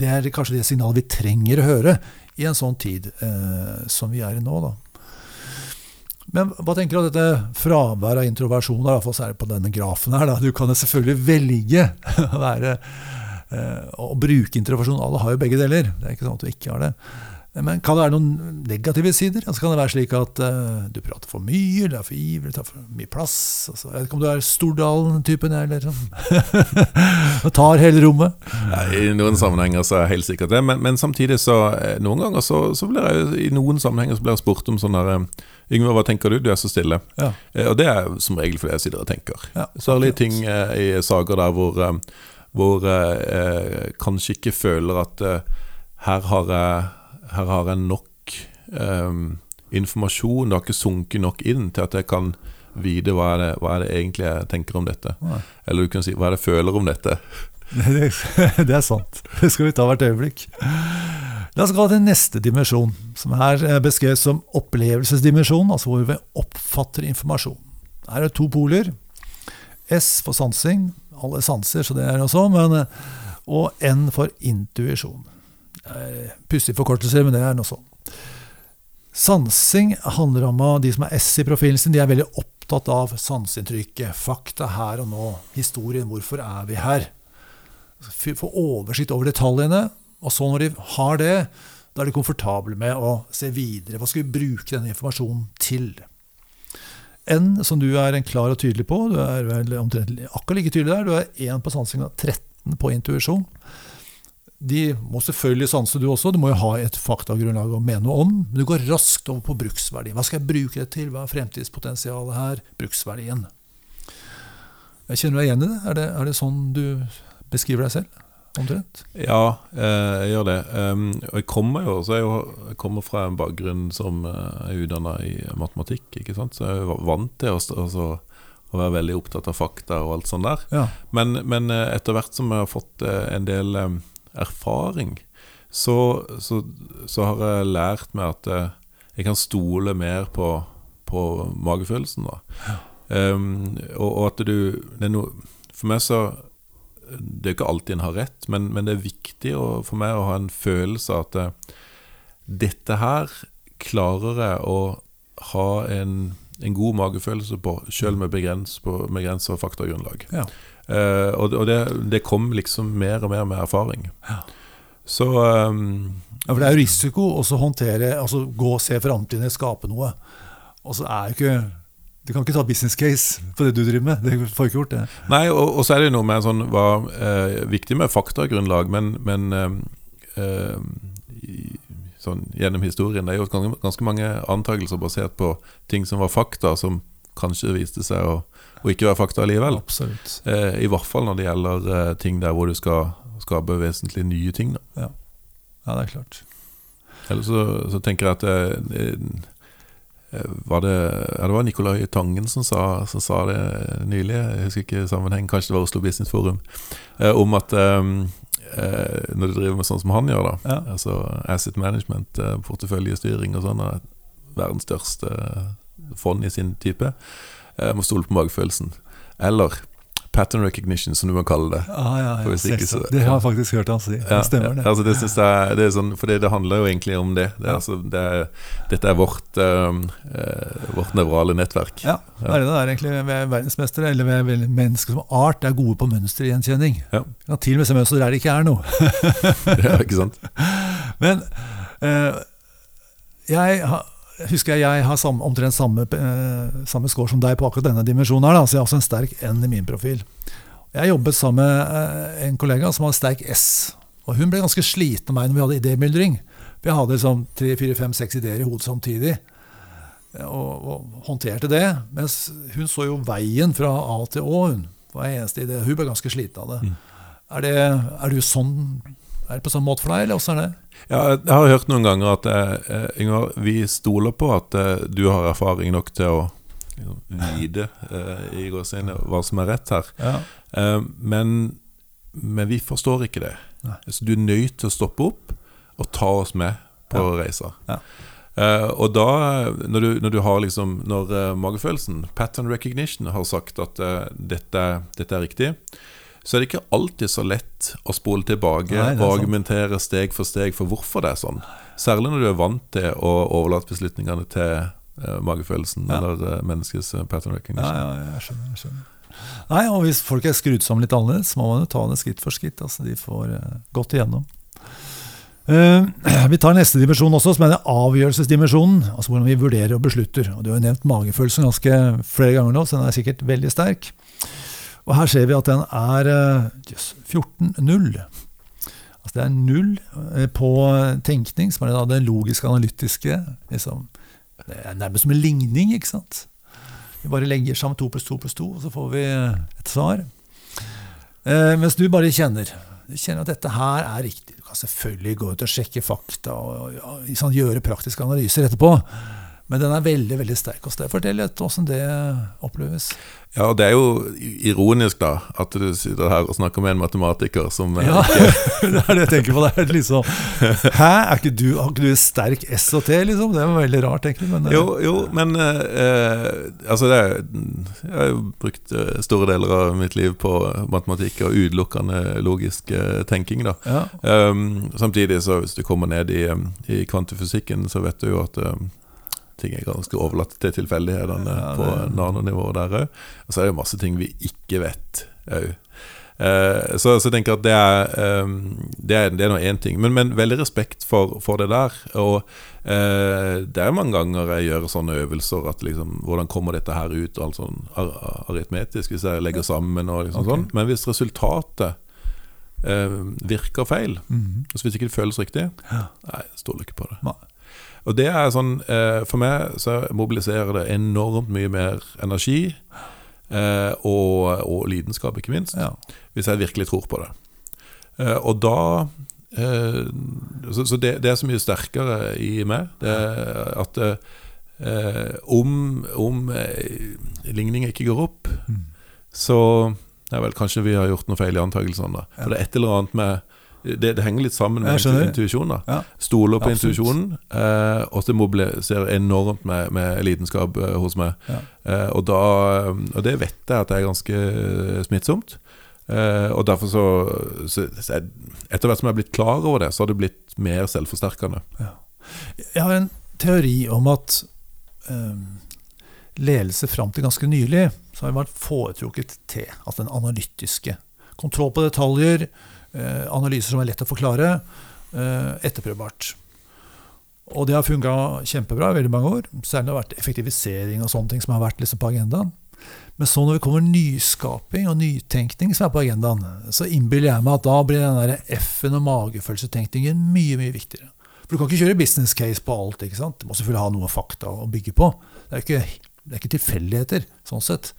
Speaker 1: det er kanskje det signalet vi trenger å høre i en sånn tid eh, som vi er i nå. Da. Men hva tenker du om dette fraværet av introversjon, i hvert fall særlig på denne grafen her? Da? Du kan selvfølgelig velge <laughs> å være å bruke introversjon. Alle har jo begge deler. Det er ikke sånn at du ikke har det. Men kan det være noen negative sider? Altså kan det være slik at uh, du prater for mye, du er for ivrig, tar for mye plass? Altså, jeg vet ikke om du er Stordalen-typen, eller sånn. <laughs> og tar hele rommet?
Speaker 3: Ja, I noen sammenhenger så er jeg helt sikkert det, men, men samtidig så eh, Noen ganger så, så, blir jeg i noen sammenhenger så blir jeg spurt om sånn her Yngve, hva tenker du? Du er så stille. Ja. Eh, og det er som regel fordi jeg sitter og tenker. Ja, Særlig ting eh, i saker der hvor, eh, hvor jeg eh, kanskje ikke føler at her har jeg her har jeg nok um, informasjon, det har ikke sunket nok inn til at jeg kan vite hva er det, hva er det egentlig jeg tenker om dette. Nei. Eller du kan si hva er det jeg føler om dette. <laughs>
Speaker 1: Det, er sant. Det skal vi ta hvert øyeblikk. La oss gå til neste dimensjon, som her er beskrevet som opplevelsesdimensjon, altså hvor vi oppfatter informasjon. Her er det to poler. S for sansing, alle sanser, så det er også, men, og N for intuisjon. Pussige forkortelser, men det er noe sånn. Sansing handler om at de som er S i profilen sin, de er veldig opptatt av sanseinntrykket, fakta her og nå, historien, hvorfor er vi her? Få oversikt over detaljene, og så når de har det, da er de komfortable med å se videre. Hva skal vi bruke denne informasjonen til? N, som du er en klar og tydelig på, du er vel omtrent akkurat like tydelig der. Du er 1 på sansing og 13 på intuisjon. De må selvfølgelig sanse, du også. Du må jo ha et faktagrunnlag å mene noe om. Men du går raskt over på bruksverdi. Hva skal jeg bruke det til? Hva er fremtidspotensialet her? Bruksverdien. Jeg kjenner deg igjen i det? Er, det? er det sånn du beskriver deg selv? Omtrent?
Speaker 3: Ja, eh, jeg gjør det. og jeg kommer jo, jeg, jeg kommer fra en bakgrunn som eh, er utdanna i matematikk, ikke sant? så jeg er vant til å, altså, å være veldig opptatt av fakta og alt sånt der. Ja. Men, men, eh, etter hvert som jeg har fått en del erfaring, så, så, så, har jeg lært meg at jeg kan stole mer på, på magefølelsen. Ja. Um, og, og, at du no, For meg så Det er ikke alltid en har rett, men, men det er viktig å, for meg å ha en følelse av at uh, dette her klarer jeg å ha en, en god magefølelse på, sjøl med begrensa faktagrunnlag. Ja. Uh, og, og det, det, kom liksom mer og mer med erfaring. Ja. Så um,
Speaker 1: ja, For det er jo risiko å håndtere, altså gå og se framtiden, skape noe. Og så er jo ikke du kan ikke ta business case på det du driver med. Det får ikke gjort det.
Speaker 3: Nei, og, og så er det noe med sånn hva eh, viktig med faktagrunnlag, men, men eh, eh, sånn, gjennom historien Det er jo ganske, ganske mange antakelser basert på ting som var fakta, som kanskje viste seg å å ikke være fakta likevel.
Speaker 1: Absolutt.
Speaker 3: Eh, I hvert fall når det gjelder eh, ting der hvor du skal skape vesentlig nye ting.
Speaker 1: Ja. ja. det er klart.
Speaker 3: Eller så, så tenker jeg at eh, eh, var det, ja, det var Nicolai Tangen som sa, som sa, det nylig, jeg husker ikke sammenheng, kanskje det var Oslo Business Forum, eh, om at eh, når du driver med sånn som han gjør, da, ja. altså asset management, porteføljestyring og sånn, verdens største fond i sin type, må stole på magefølelsen. Eller pattern recognition, som du må kalle det.
Speaker 1: Ah, ja, ja, ikke, så, det har jeg faktisk hørt han si. Det stemmer, det.
Speaker 3: Altså, det, jeg, det sånn, for det, handler jo egentlig om det. det, er, altså, det er, dette er vårt, uh, vårt nevrale nettverk.
Speaker 1: Ja, det er det det er egentlig. Vi er verdensmestere, eller vi er mennesker som art, er gode på mønstergjenkjenning. Ja. Ja, til og med se mønster der det ikke er noe. <laughs>
Speaker 3: ja, ikke sant? <laughs>
Speaker 1: Men uh, jeg har husker jeg jeg har samme, omtrent samme, eh, samme score som deg på akkurat denne dimensjonen. her, da, Så jeg har også en sterk N i min profil. Jeg jobbet sammen med eh, en kollega som hadde sterk S. Og hun ble ganske sliten av meg når vi hadde idémyldring. Vi hadde liksom tre, fire, fem, seks ideer i hodet samtidig. Og, og, håndterte det. Mens hun så jo veien fra A til Å. Hun, hver eneste idé. hun ble ganske sliten av det. Mm. Er, det er du sånn er det på sånn måte for deg, eller åssen er det?
Speaker 3: Ja, jeg har hørt noen ganger at eh, Ingvar, vi stoler på at eh, du har erfaring nok til å vite eh, i gåsehudene hva som er rett her. Ja. Eh, men, men, vi forstår ikke det. Så du er nødt til å stoppe opp og ta oss med på ja. reisa. Ja. Uh, og da, når du, når du, har liksom Når uh, magefølelsen, pattern recognition, har sagt at uh, dette, dette, er riktig, så er det ikke alltid så lett å spole tilbake Nei, og argumentere steg for steg for hvorfor det er sånn. Særlig når du er vant til å overlate beslutningene til uh, magefølelsen
Speaker 1: Ja.
Speaker 3: eller uh, menneskets eh, pattern
Speaker 1: Ja,
Speaker 3: recognition.
Speaker 1: ja, jeg skjønner. jeg skjønner. Nei, og Hvis folk er skrudd sammen litt annerledes, må man jo ta det skritt for skritt. altså De får uh, gått igjennom. Uh, <clears throat> vi tar neste dimensjon også, som er den avgjørelsesdimensjonen. Altså hvordan vi vurderer og beslutter. Og Du har jo nevnt magefølelsen ganske flere ganger nå, så den er sikkert veldig sterk. Og her ser vi at den er yes, 14-0. Altså det er null eh, på tenkning, som er det logiske analytiske. Liksom. Det er nærmest som en ligning, ikke sant? Vi bare legger sammen to pluss to pluss to, og så får vi et svar. Eh, mens du bare kjenner du kjenner at dette her er riktig. Du kan selvfølgelig gå ut og sjekke fakta og ja, gjøre praktiske analyser etterpå. Men den er veldig veldig sterk hos deg. Fortell litt hvordan det oppleves.
Speaker 3: Ja, det er jo ironisk, da, at du sitter her og snakker med en matematiker som eh,
Speaker 1: Ja, <laughs> det er det jeg tenker på. Det er liksom Hæ, er ikke du, har ikke du sterk S og T? liksom? Det var veldig rart, egentlig. Men, eh,
Speaker 3: Jo, jo, men eh, Altså, det er, jeg har jo brukt eh, store deler av mitt liv på matematikk og utelukkende logisk tenking, da.
Speaker 1: ja.
Speaker 3: Um, samtidig, så hvis du kommer ned i, i kvantefysikken, så vet du jo at ting er ganske overlatt til tilfeldighetene
Speaker 1: Ja,
Speaker 3: på nanonivå der òg. Og så er det masse ting vi ikke vet òg. Eh, så, så jeg tenker at det er um, Det er, det er nå én ting. Men, men veldig respekt for, for det der. Og eh, det er mange ganger jeg gjør sånne øvelser at liksom Hvordan kommer dette her ut? Alt sånn ar aritmetisk, hvis jeg legger sammen og liksom
Speaker 1: okay.
Speaker 3: sånn. Men hvis resultatet eh, virker feil,
Speaker 1: Mhm.
Speaker 3: altså hvis ikke det føles riktig,
Speaker 1: Ja.
Speaker 3: nei, stoler ikke på det.
Speaker 1: Nei.
Speaker 3: Og det er sånn eh, For meg så mobiliserer det enormt mye mer energi. Eh, og, og lidenskap, ikke minst.
Speaker 1: Ja.
Speaker 3: Hvis jeg virkelig tror på det. Eh, og da eh, Så, det, det er så mye sterkere i meg. Det er at eh, om, om ligningen ikke går opp,
Speaker 1: Mm.
Speaker 3: så ja vel, kanskje vi har gjort noe feil i antakelsene. da. For det er et eller annet med det, det henger litt sammen med
Speaker 1: Jeg skjønner.
Speaker 3: intuisjon. da
Speaker 1: Ja.
Speaker 3: Stoler på
Speaker 1: Absolutt.
Speaker 3: intuisjonen, eh, og det mobiliserer enormt med, med lidenskap eh, hos meg.
Speaker 1: Ja.
Speaker 3: Eh, og, da, og det vet jeg at det er ganske eh, smittsomt. Eh, og derfor så, så, så jeg, Etter hvert som jeg har blitt klar over det, så har det blitt mer selvforsterkende.
Speaker 1: Jeg har en teori om at eh, ledelse fram til ganske nylig så har vært foretrukket T, altså den analytiske. Kontroll på detaljer, analyser som er lett å forklare, eh, etterprøvbart. Og det har funka kjempebra i veldig mange år. Særlig har det vært effektivisering og sånne ting som har vært liksom på agendaen. Men så når det kommer nyskaping og nytenkning som er på agendaen, så innbiller jeg meg at da blir den F-en og magefølelsetenkningen mye, mye viktigere. For du kan ikke kjøre business case på alt. ikke sant? Du må selvfølgelig ha noe fakta å bygge på. Det er ikke, det ikke tilfeldigheter, sånn sett.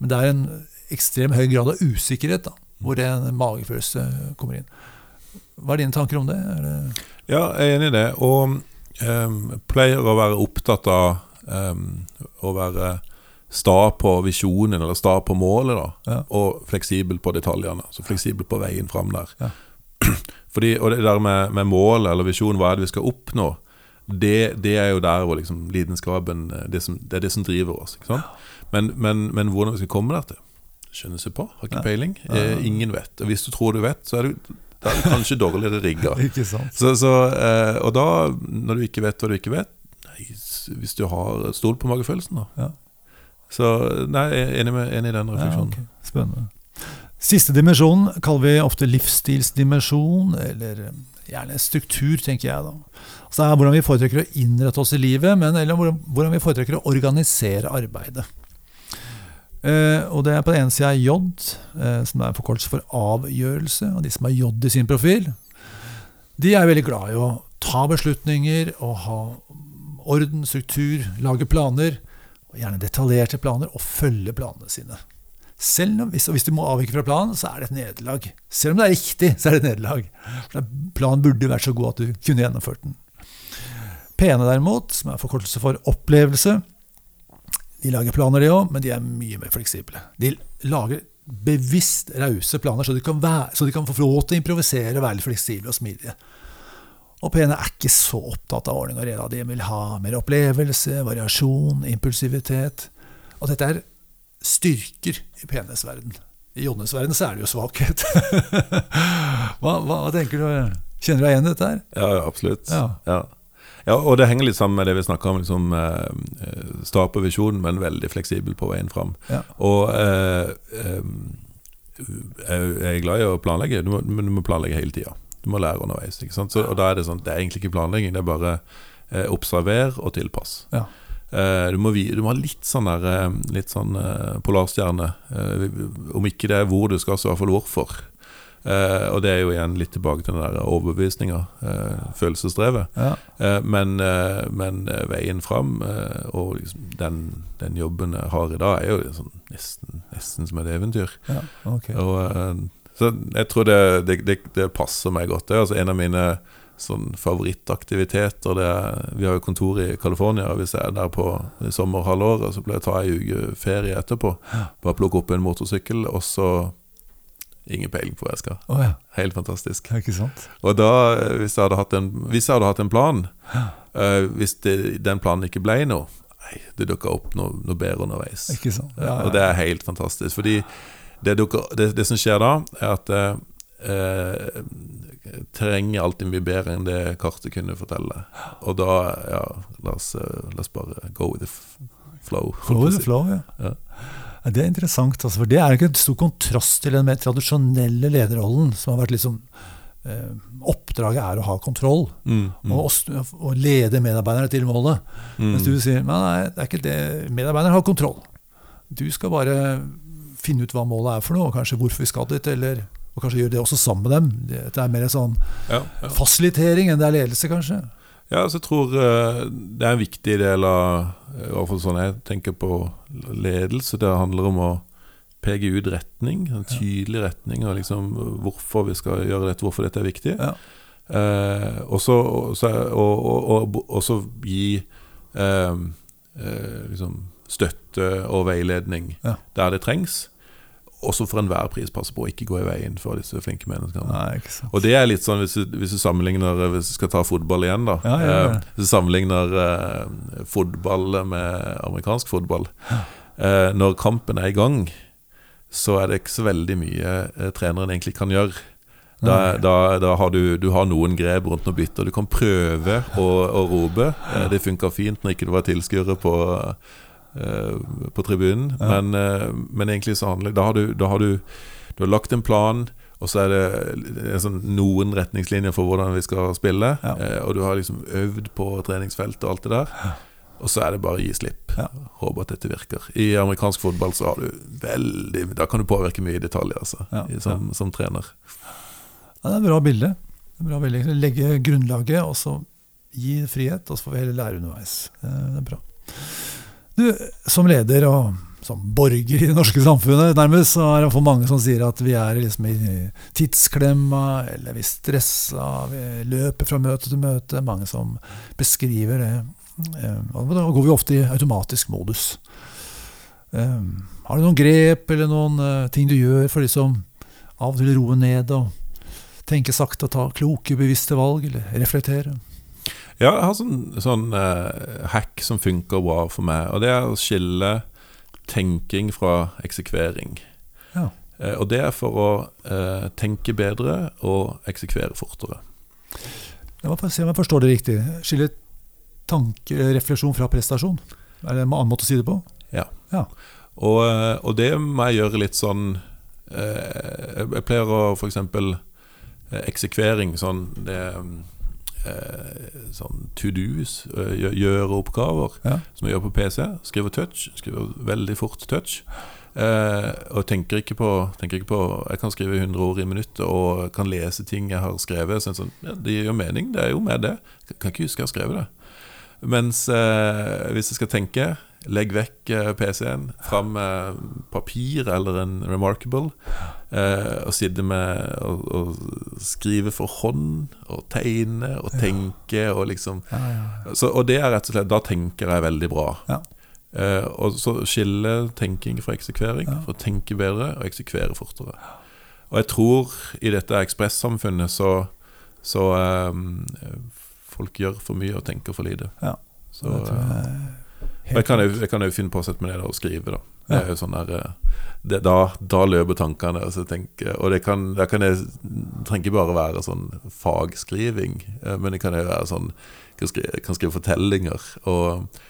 Speaker 1: Men det er en ekstrem høy grad av usikkerhet da, hvor en magefølelse kommer inn. Hva er dine tanker om det? Er det
Speaker 3: Ja, jeg er enig i det. Og um, pleier å være opptatt av um, å være sta på visjonen, eller sta på målet, da.
Speaker 1: Ja.
Speaker 3: Og fleksibel på detaljene. Så fleksibel på veien fram der.
Speaker 1: Ja. <clears throat>
Speaker 3: Fordi, og det der med, med målet eller visjon, hva er det vi skal oppnå? Det, det er jo der hvor liksom lidenskapen eh, det, som, det er det som driver oss. Ikke sant? Men, men, men hvordan vi skal komme der til? Skjønner seg på. Har ikke peiling. Eh, ingen vet. Og hvis du tror du vet, så er du, da er du kanskje dårligere rigga. <laughs> Så, så, eh, og da, når du ikke vet hva du ikke vet nei, Hvis du har stol på magefølelsen, da.
Speaker 1: Ja.
Speaker 3: Så nei, jeg er enig, med, enig i den
Speaker 1: Ja,
Speaker 3: refleksjonen.
Speaker 1: Spennende. Siste dimensjonen kaller vi ofte livsstilsdimensjon, eller eh, gjerne struktur, tenker jeg da. Så det er hvordan vi foretrekker å innrette oss i livet, men eller hvordan vi foretrekker å organisere arbeidet. Eh, og det er på den ene sida J, uh, som er forkortelse for avgjørelse. Og de som har J i sin profil, de er veldig glad i å ta beslutninger og ha orden, struktur, lage planer. Og gjerne detaljerte planer, og følge planene sine. Selv om, hvis, og hvis du må avvike fra planen, så er det et nederlag. Selv om det er riktig, så er det et nederlag. Planen burde vært så god at du kunne gjennomført den. Pene derimot, som er forkortelse for opplevelse, de lager planer, de òg, men de er mye mer fleksible. De lager bevisst rause planer, så de, kan være, så de kan få lov til å improvisere og være litt fleksible og smidige. Og PN er ikke så opptatt av ordning og reda. De vil ha mer opplevelse, variasjon, impulsivitet. Og dette er styrker i PNs verden. I Jonnes verden så er det jo svakhet. <laughs> hva, hva, hva tenker du? Kjenner du deg igjen i dette her?
Speaker 3: Ja, ja, absolutt.
Speaker 1: Ja.
Speaker 3: Ja. Ja, og det henger litt sammen med det vi snakka om. Liksom, eh, Sta på visjonen, men veldig fleksibel på veien fram.
Speaker 1: Ja.
Speaker 3: Og eh, eh, jeg er glad i å planlegge, du må, men du må planlegge hele tida. Du må lære underveis. Ikke? Så, og da er det sånn, det er egentlig ikke planlegging, det er bare eh, observer og tilpass.
Speaker 1: Ja.
Speaker 3: Eh, du, må, du må ha litt sånn der eh, Litt sånn eh, polarstjerne. Om ikke det er hvor du skal, så i hvert fall hvorfor. Eh, og det er jo igjen litt tilbake til den der overbevisninga, eh, følelsesdrevet.
Speaker 1: Ja.
Speaker 3: Eh, men, eh, men eh, veien fram, eh, og liksom den, den jobben jeg har i dag, er jo liksom nesten, nesten som et eventyr.
Speaker 1: ja. okay.
Speaker 3: Og, så jeg tror det, det, det, det passer meg godt. Det er altså en av mine sånn favorittaktiviteter. Det er, vi har jo kontor i California, og hvis jeg er der på i sommerhalvåret, så pleier jeg å ta ei uke ferie etterpå. Bare plukke opp en motorsykkel, og så Ingen peiling på hvor jeg skal.
Speaker 1: Oh, ja.
Speaker 3: Helt fantastisk.
Speaker 1: Ja, Ikke sant?
Speaker 3: Og da, hvis jeg hadde hatt en, hvis jeg hadde hatt en plan uh, Hvis det, den planen ikke ble noe Nei, det dukka opp noe, noe bedre underveis.
Speaker 1: Ikke sant?
Speaker 3: Ja, og det er helt fantastisk. Fordi det, dukker, det, det som skjer da, er at eh, eh, terrenget er alltid mye bedre enn det kartet kunne fortelle. Og da Ja, la oss, eh, la oss bare go with the flow. Go
Speaker 1: with
Speaker 3: si.
Speaker 1: flow, ja.
Speaker 3: Ja.
Speaker 1: Det er interessant, altså, for det er ikke en stor kontrast til den mer tradisjonelle lederrollen, som har vært liksom eh, Oppdraget er å ha kontroll
Speaker 3: Mm, mm,
Speaker 1: og, og lede medarbeiderne til målet.
Speaker 3: mm.
Speaker 1: Mens du sier nei, nei, det er ikke det. Medarbeiderne har kontroll. Du skal bare finne ut hva målet er for noe, og kanskje hvorfor vi skal dit, eller og kanskje gjøre det også sammen med dem. Det er mer sånn
Speaker 3: ja, ja.
Speaker 1: fasilitering enn det er ledelse, kanskje.
Speaker 3: Ja, så jeg tror eh, det er en viktig del av eh, I hvert fall sånn jeg tenker på ledelse. Det handler om å peke ut retning, en tydelig retning, og liksom hvorfor vi skal gjøre dette, hvorfor dette er viktig.
Speaker 1: Ja.
Speaker 3: Eh, og så og, og, og, og, og gi eh, eh, liksom støtte og veiledning
Speaker 1: Ja.
Speaker 3: der det trengs. Også for enhver pris passe på å ikke gå i veien for disse flinke menneskene.
Speaker 1: Nei.
Speaker 3: Og det er litt sånn hvis du, hvis du sammenligner Hvis du skal ta fotball igjen, da.
Speaker 1: Ja, ja, ja.
Speaker 3: Eh, Hvis du sammenligner eh, fotball med amerikansk fotball. Eh, når kampen er i gang, så er det ikke så veldig mye eh, treneren egentlig kan gjøre. Da, da, da har du, du har noen grep rundt noen bytter. Du kan prøve å, å rope. Eh, det funka fint når ikke det var tilskuere på, eh, på tribunen.
Speaker 1: Ja.
Speaker 3: Men, eh, men egentlig så handler da har, du, da har du Du har lagt en plan, og så er det en sånn, noen retningslinjer for hvordan vi skal spille.
Speaker 1: Ja.
Speaker 3: Eh, og du har liksom øvd på treningsfeltet og alt det der. Og så er det bare å gi slipp.
Speaker 1: Ja.
Speaker 3: Håpe at dette virker. I amerikansk fotball så har du veldig Da kan du påvirke mye i detaljer, altså, som, som trener.
Speaker 1: Ja, det er et bra bilde. Bra bilde. Legge grunnlaget, og så gi frihet, og så får vi heller lære underveis. Er- det er bra. Du, som leder og som borger i det norske samfunnet, nærmest, så er det for mange som sier at vi er liksom i tidsklemma, eller vi stressa, vi løper fra møte til møte. Mange som beskriver det. Eh, Og da går vi ofte i automatisk modus. Eh, Har du noen grep eller noen eh, ting du gjør for liksom av og til roe ned og tenke sakte og ta kloke, bevisste valg, eller reflektere?
Speaker 3: Ja, jeg har sånn, sånn uh, hack som funker bra for meg, og det er å skille tenking fra eksekvering.
Speaker 1: Ja.
Speaker 3: Uh, og det er for å uh, tenke bedre og eksekvere fortere.
Speaker 1: La bare se om jeg forstår det riktig. Skille tanke, refleksjon fra prestasjon? Er det en annen måte å si det på?
Speaker 3: Ja. ja. og det må jeg gjøre litt sånn Jeg pleier å f.eks. Eksekvering, sånn det Sånn to do's, eh, gjøre oppgaver,
Speaker 1: Ja.
Speaker 3: som jeg gjør på PC. Skriver touch, skriver veldig fort touch. Eh, og tenker ikke, på, tenker ikke på Jeg kan skrive 100 ord i minuttet og kan lese ting jeg har skrevet. Sånn, sånn, ja, det gir jo mening, det er jo med det. Jeg kan ikke huske jeg har skrevet det. Mens eh, hvis jeg skal tenke, legg vekk eh, PC-en, fram med papir eller en Remarkable, eh, og sitte med og, og skrive for hånd, og tegne og tenke og liksom
Speaker 1: Ja, ja.
Speaker 3: så, Og det er rett og slett Da tenker jeg veldig bra.
Speaker 1: Ja.
Speaker 3: Eh, og så skille tenking fra eksekvering,
Speaker 1: Ja.
Speaker 3: for å tenke bedre og eksekvere fortere. Og jeg tror i dette ekspressamfunnet så, så eh, Folk gjør for mye og tenker for lite.
Speaker 1: Ja.
Speaker 3: Så
Speaker 1: det tror jeg
Speaker 3: Jeg kan, jo, jeg kan jo finne på å sette meg ned og skrive, da. Det jo sånn der, eh, det, da, da løper tankene. Tenker, og det kan, det kan jeg, trenger ikke bare være sånn fagskriving, eh, men det kan jo være sånn kan skrive, kan skrive fortellinger. Og,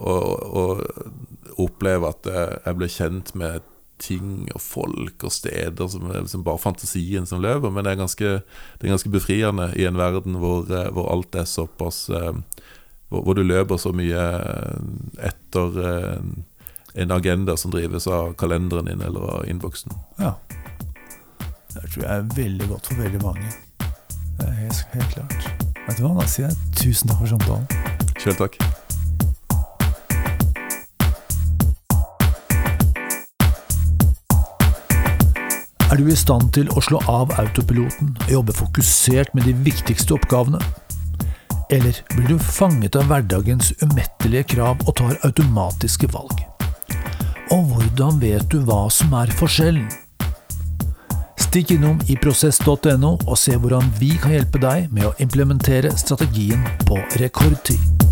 Speaker 3: og, og oppleve at jeg blir kjent med ting og folk og steder som liksom bare fantasien som løper. Men det er ganske, det er ganske befriende i en verden hvor, eh, hvor alt er såpass hvor, hvor, du løper så mye etter en agenda som drives av kalenderen din eller av innboksen.
Speaker 1: Ja. Det tror jeg er veldig godt for veldig mange. Det er helt, helt klart. Vet du hva, da sier jeg tusen takk for samtalen.
Speaker 3: Selv takk.
Speaker 1: Er du i stand til å slå av autopiloten og jobbe fokusert med de viktigste oppgavene? Eller blir du fanget av hverdagens umettelige krav og tar automatiske valg? Og hvordan vet du hva som er forskjellen? Stikk innom iprosess.no og se hvordan vi kan hjelpe deg med å implementere strategien på rekordtid.